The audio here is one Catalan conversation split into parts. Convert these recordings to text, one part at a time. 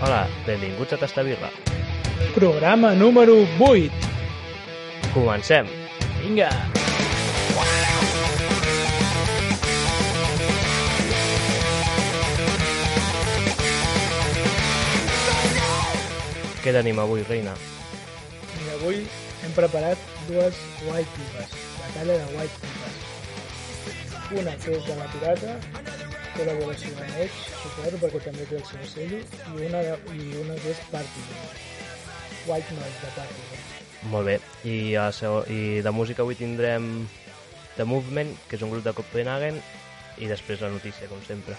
Hola, benvinguts a Tastar Birra. Programa número 8. Comencem. Vinga. Què tenim avui, reina? I avui hem preparat dues White Pipes. Batalla de White Pipes. Una que és de la pirata, col·laboració amb ells, suposo, perquè també té el seu sello, i una, de, i una que és Partisan. White Noise de Partisan. Molt bé. I, a la seg- I de música avui tindrem The Movement, que és un grup de Copenhagen, i després la notícia, com sempre.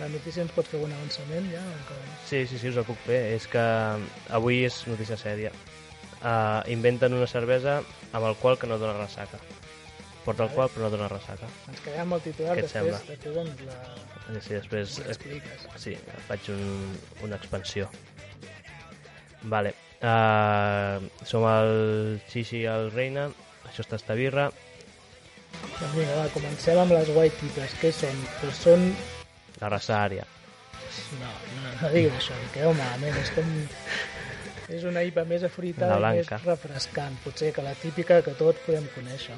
La notícia ens pot fer un avançament ja? Encara? Sí, sí, sí, us el puc fer. És que avui és notícia sèria. Uh, inventen una cervesa amb alcohol que no dona ressaca. Porta alcohol però no dona ressaca. Ens quedem amb el titular, Què després, sembla? després ens la, Sí, després ens l'expliques. Sí, faig un, una expansió. Vale. Uh, som el Xixi i el Reina. Això està esta birra. Doncs vinga, va, comencem amb les White Pipes. Què són? Doncs són La raça ària. No, no, no diguis això, que quedeu malament. És com... És una IPA més afruitada i més refrescant, potser que la típica que tots podem conèixer.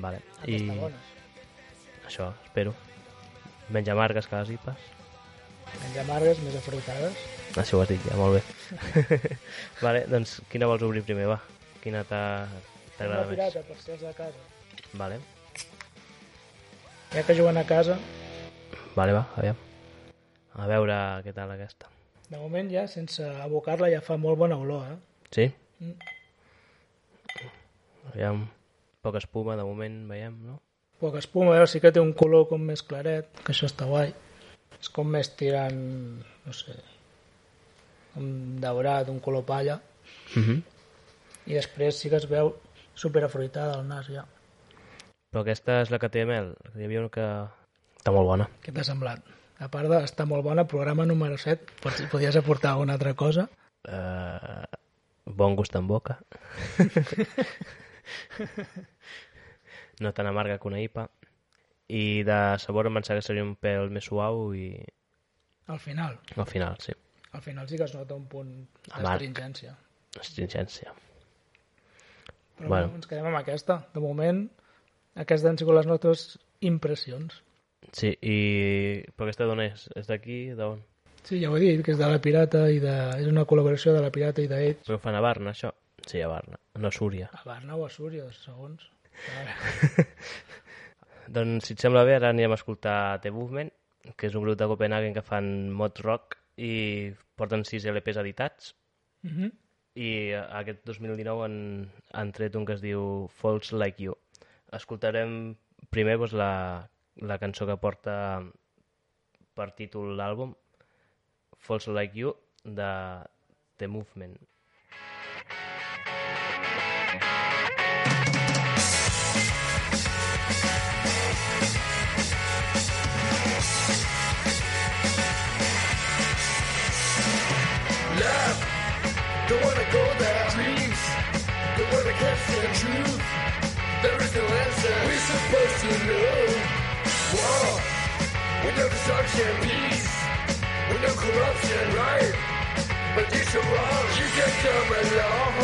Vale. I... Això, espero. Menys amargues que les IPAs. Menys amargues, més afruitades. Això ho has dit ja, molt bé. vale, doncs quina vols obrir primer, va? Quina Una t'agrada més? pirata, per ser els de casa. Vale. Ja que juguen a casa, Vale, va, aviam. A veure què tal aquesta. de moment ja, sense abocar-la, ja fa molt bona olor, eh? Sí? Mm. Aviam. Poca espuma, de moment, veiem, no? Poca espuma, veure, sí que té un color com més claret, que això està guai. És com més tirant, no sé, un daurat, un color palla. Uh -huh. I després sí que es veu super afruitada al nas, ja. Però aquesta és la que té mel. Hi havia una que... Està molt bona. Què t'ha semblat? A part d'estar molt bona, programa número 7, pots, podies aportar alguna altra cosa? Uh, bon gust en boca. no tan amarga que una IPA. I de sabor em pensava que seria un pèl més suau i Al final. al final, sí. Al final sí que es nota un punt Amarg. d'astringència. Astringència. Però Bueno. bueno. ens quedem amb aquesta. De moment, aquestes han sigut les nostres impressions. Sí, i... Però aquesta d'on és? És d'aquí? D'on? Sí, ja ho he dit, que és de la Pirata i de... és una col·laboració de la Pirata i d'Ells. Però ho fan a Barna, això? Sí, a Barna. No a Súria. A Barna o a Súria, segons. Doncs, si et sembla bé, ara anirem a escoltar The Movement, que és un grup de Copenhagen que fan mod rock i porten 6 LPs editats. Uh -huh. I aquest 2019 han, han tret un que es diu Falls Like You. Escoltarem primer doncs, la, la cançó que porta per títol l'àlbum, Falls Like You, de The Movement. Don't wanna go there. Dreams, don't wanna catch the truth. There is no answer. We're supposed to know. War, with no destruction, peace, with no corruption, right? But if you're wrong, you can come along.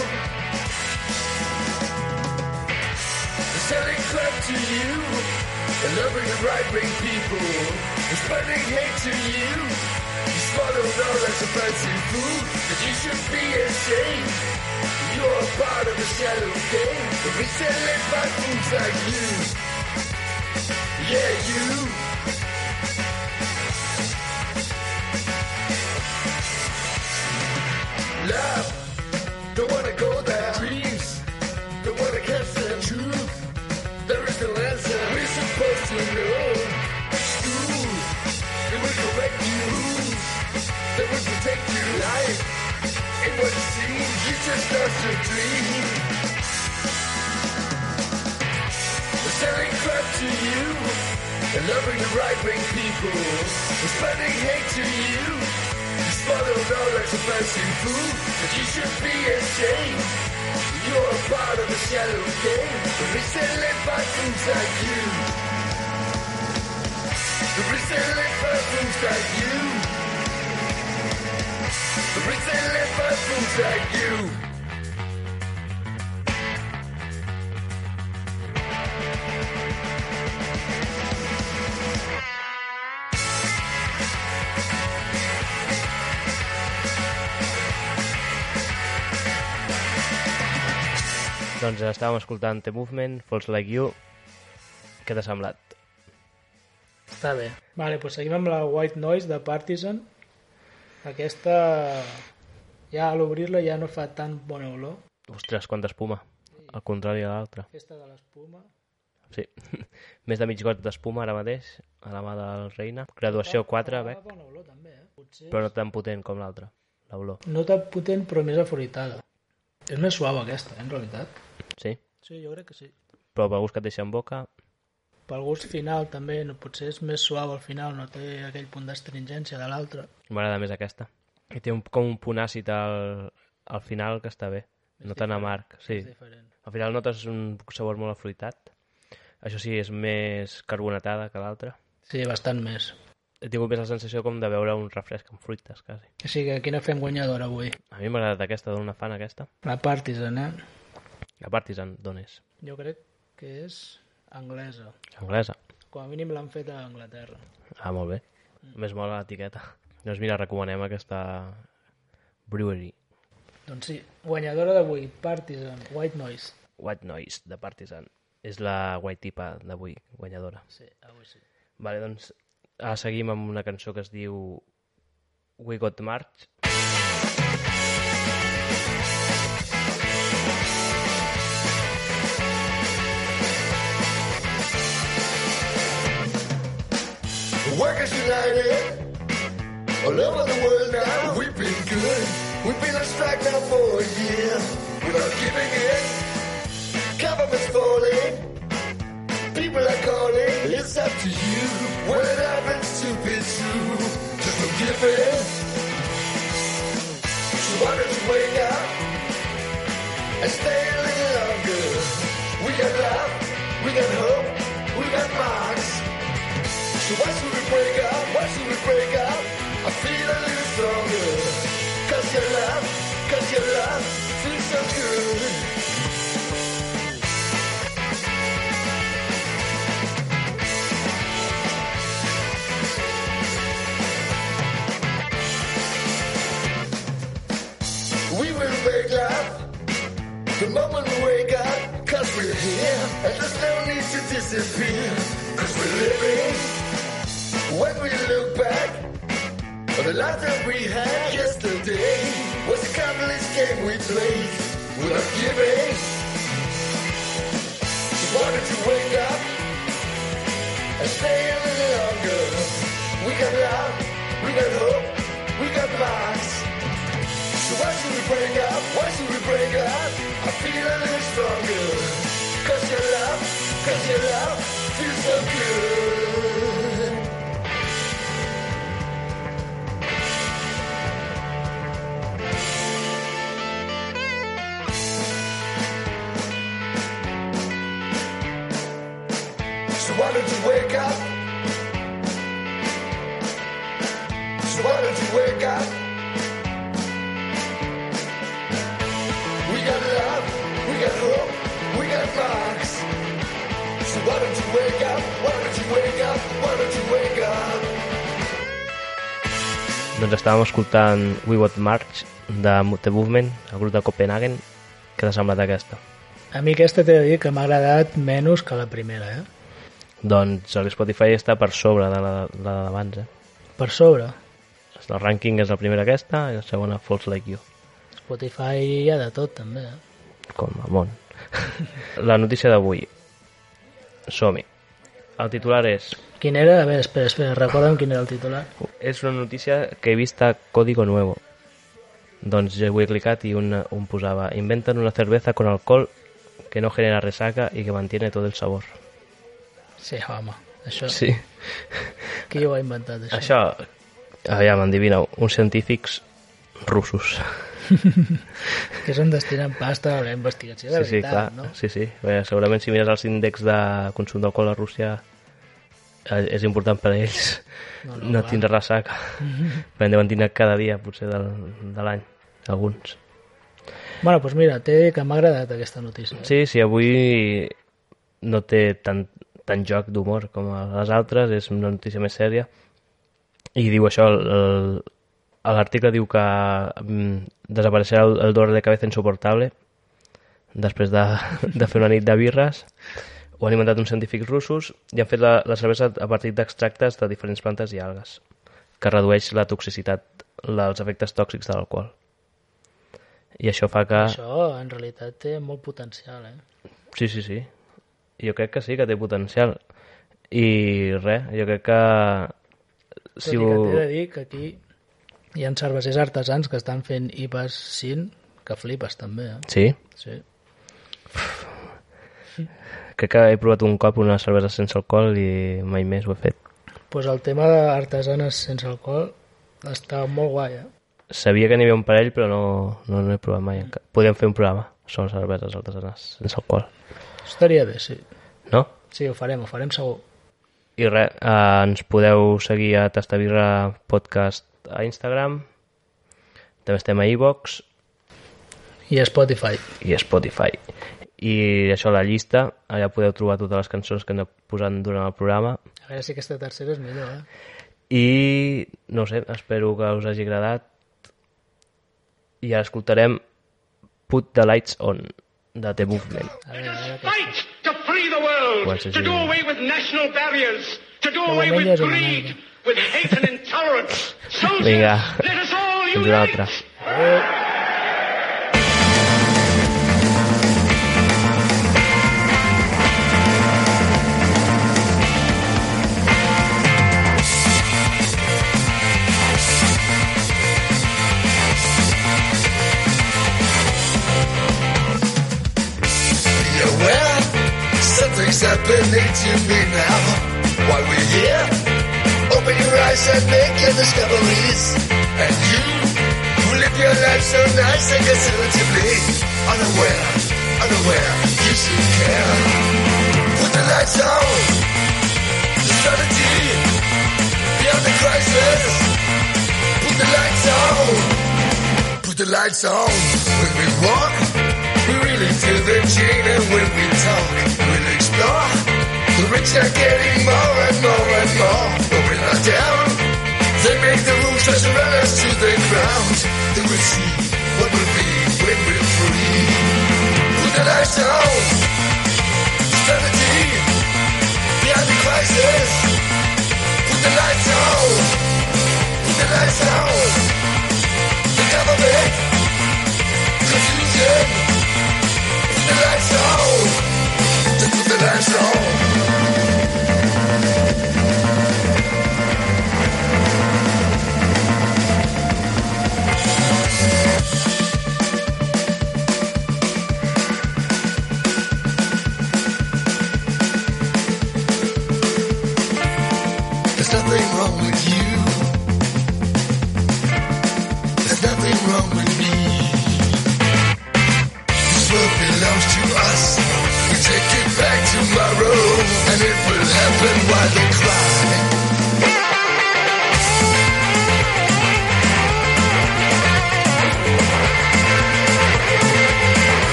Selling crap to you, and loving the right wing people, and spreading hate to you. You swallowed all that fancy food, and you should be ashamed. You're a part of the shadow game, but we selling by foods like you. Yeah, you. Just lost your dream. We're selling crap to you and loving the right wing people. We're spreading hate to you. You swallowed all that fancy food, but you should be ashamed. You're a part of the shallow game, but we still live by fools like you. But we still live by fools like you. The you. Doncs estàvem escoltant The Movement, Falls Like You. Què t'ha semblat? Està bé. Vale, doncs seguim amb la White Noise de Partisan. Aquesta, ja a l'obrir-la ja no fa tan bona olor. Ostres, quanta espuma. Al contrari de l'altre. Festa de l'espuma. Sí. Més de mig got d'espuma ara mateix, a la mà del Reina. Graduació 4, Fa bec, bona olor també, eh? Potser però no tan potent com l'altra, l'olor. no tan potent però més afruitada. És més suau aquesta, eh, en realitat. Sí? Sí, jo crec que sí. Però pel gust que et deixa en boca, Pel gust final també, no, potser és més suau al final, no té aquell punt d'astringència de l'altre. m'agrada més aquesta. I té un, com un punt àcid al, al final que està bé. No tan amarg, sí. És diferent. Al final notes un sabor molt afruitat. Això sí, és més carbonatada que l'altra. Sí, bastant més. He tingut més la sensació com de beure un refresc amb fruites, quasi. O sigui, quina fem guanyadora avui? A mi m'ha agradat aquesta, d'una fan aquesta. La Partisan, eh? La Partisan, d'on és? Jo crec que és anglesa. Anglesa. Com a mínim l'han fet a Anglaterra. Ah, molt bé. Més mola l'etiqueta. Doncs mira, recomanem aquesta brewery. Doncs sí, guanyadora d'avui, Partisan, White Noise. White Noise, de Partisan. És la white tipa d'avui, guanyadora. Sí, avui sí. Vale, doncs ara seguim amb una cançó que es diu We Got March. Workers United, all over the world now, we've been good. We've been on strike now for a year, without giving in. Government's falling, people are calling. It's up to you. what it happens to be true, just don't give in. So why don't you wake up and stay a little longer? We got love, we got hope, we got marks. So why should we break up? Why should we break up? I feel a little stronger. Cause your love, cause your love feels so good. We will wake up the moment we wake up, cause we're here. And there's no need to disappear, cause we're living. When we look back on the life that we had yesterday, was a countless game we played without giving. Why don't you wake up and stay a little longer? We got love, we got hope, we got marks. So why should we break up? Why should we break up? I feel a little stronger. Cause your love, cause your love feels so good. Why don't you wake up? So why don't you wake up? We got love, we got hope, we got marks. So why don't you wake up? Why don't you wake up? Why don't you wake up? Doncs estàvem escoltant We Got March de The Movement, el grup de Copenhagen. Què t'ha semblat aquesta? A mi aquesta t'he de dir que m'ha agradat menys que la primera, eh? Doncs el Spotify està per sobre de la, la d'abans, eh? Per sobre. El rànquing és la primera aquesta i la segona Falls Like You, Spotify hi ha de tot, també, eh? com a món. la notícia d'avui. Som-hi. El titular és... Quin era? A veure, espera, espera, recorda'm quin era el titular. És una notícia que he vist a Código Nuevo. Doncs jo ho he clicat i un, un posava Inventan una cerveza con alcohol que no genera resaca y que mantiene todo el sabor. Sí, home, això... Sí. Qui ho ha inventat, això? Això, aviam, endivineu, uns científics russos. Que són destinant pasta a la investigació, de sí, sí, veritat, clar. no? Sí, sí. Bé, segurament si mires els índexs de consum d'alcohol a Rússia eh, és important per a ells No, no, no, tindre ressaca. Perquè en deuen tindre cada dia, potser, del, de l'any, alguns. Bueno, doncs mira, té que m'ha agradat aquesta notícia. Sí, sí, avui no té tant, tant joc d'humor com a les altres, és una notícia més sèria. I diu això, l'article diu que mm, desapareixerà el, el dolor de cabeza insoportable després de, de fer una nit de birres. Ho han inventat uns científics russos i han fet la, la cervesa a partir d'extractes de diferents plantes i algues, que redueix la toxicitat, els efectes tòxics de l'alcohol. I això fa que... Això, en realitat, té molt potencial, eh? Sí, sí, sí. Jo crec que sí, que té potencial. I res, jo crec que... Tot i que t'he de dir que aquí hi ha cervesers artesans que estan fent IPAs sin, que flipes també, eh? Sí? Sí. Crec que he provat un cop una cervesa sense alcohol i mai més ho he fet. pues el tema d'artesanes sense alcohol està molt guai, eh? Sabia que n'hi havia un parell, però no, no, no he provat mai. Podríem fer un programa sobre cerveses artesanes sense alcohol. Estaria bé, sí. No? Sí, ho farem, ho farem segur. I res, eh, ens podeu seguir a Tastavirra Podcast a Instagram, també estem a iVox I a Spotify. i a Spotify. I això, la llista, allà podeu trobar totes les cançons que hem anat posant durant el programa. A veure si aquesta tercera és millor, eh? I, no sé, espero que us hagi agradat. I ara escoltarem Put the Lights On, de The Movement. A veure, a veure. Fight to free the world, to do away with national barriers, to do away with és una greed, with hate and intolerance. Soldiers, let us all unite. So nice and conservatively, unaware, unaware, you should care. Put the lights on, the strategy, beyond the crisis. Put the lights on, put the lights on. When we walk, we really feel the chain and when we talk, we'll explore. The rich are getting more and more and more. But we're not down. They make the rules just to us to the ground. We'll see when we're free. Put the lights on. Strategy. Behind the crisis. Put the lights on. Put the lights on. The government. Confusion. Put the lights on. Just put the lights on.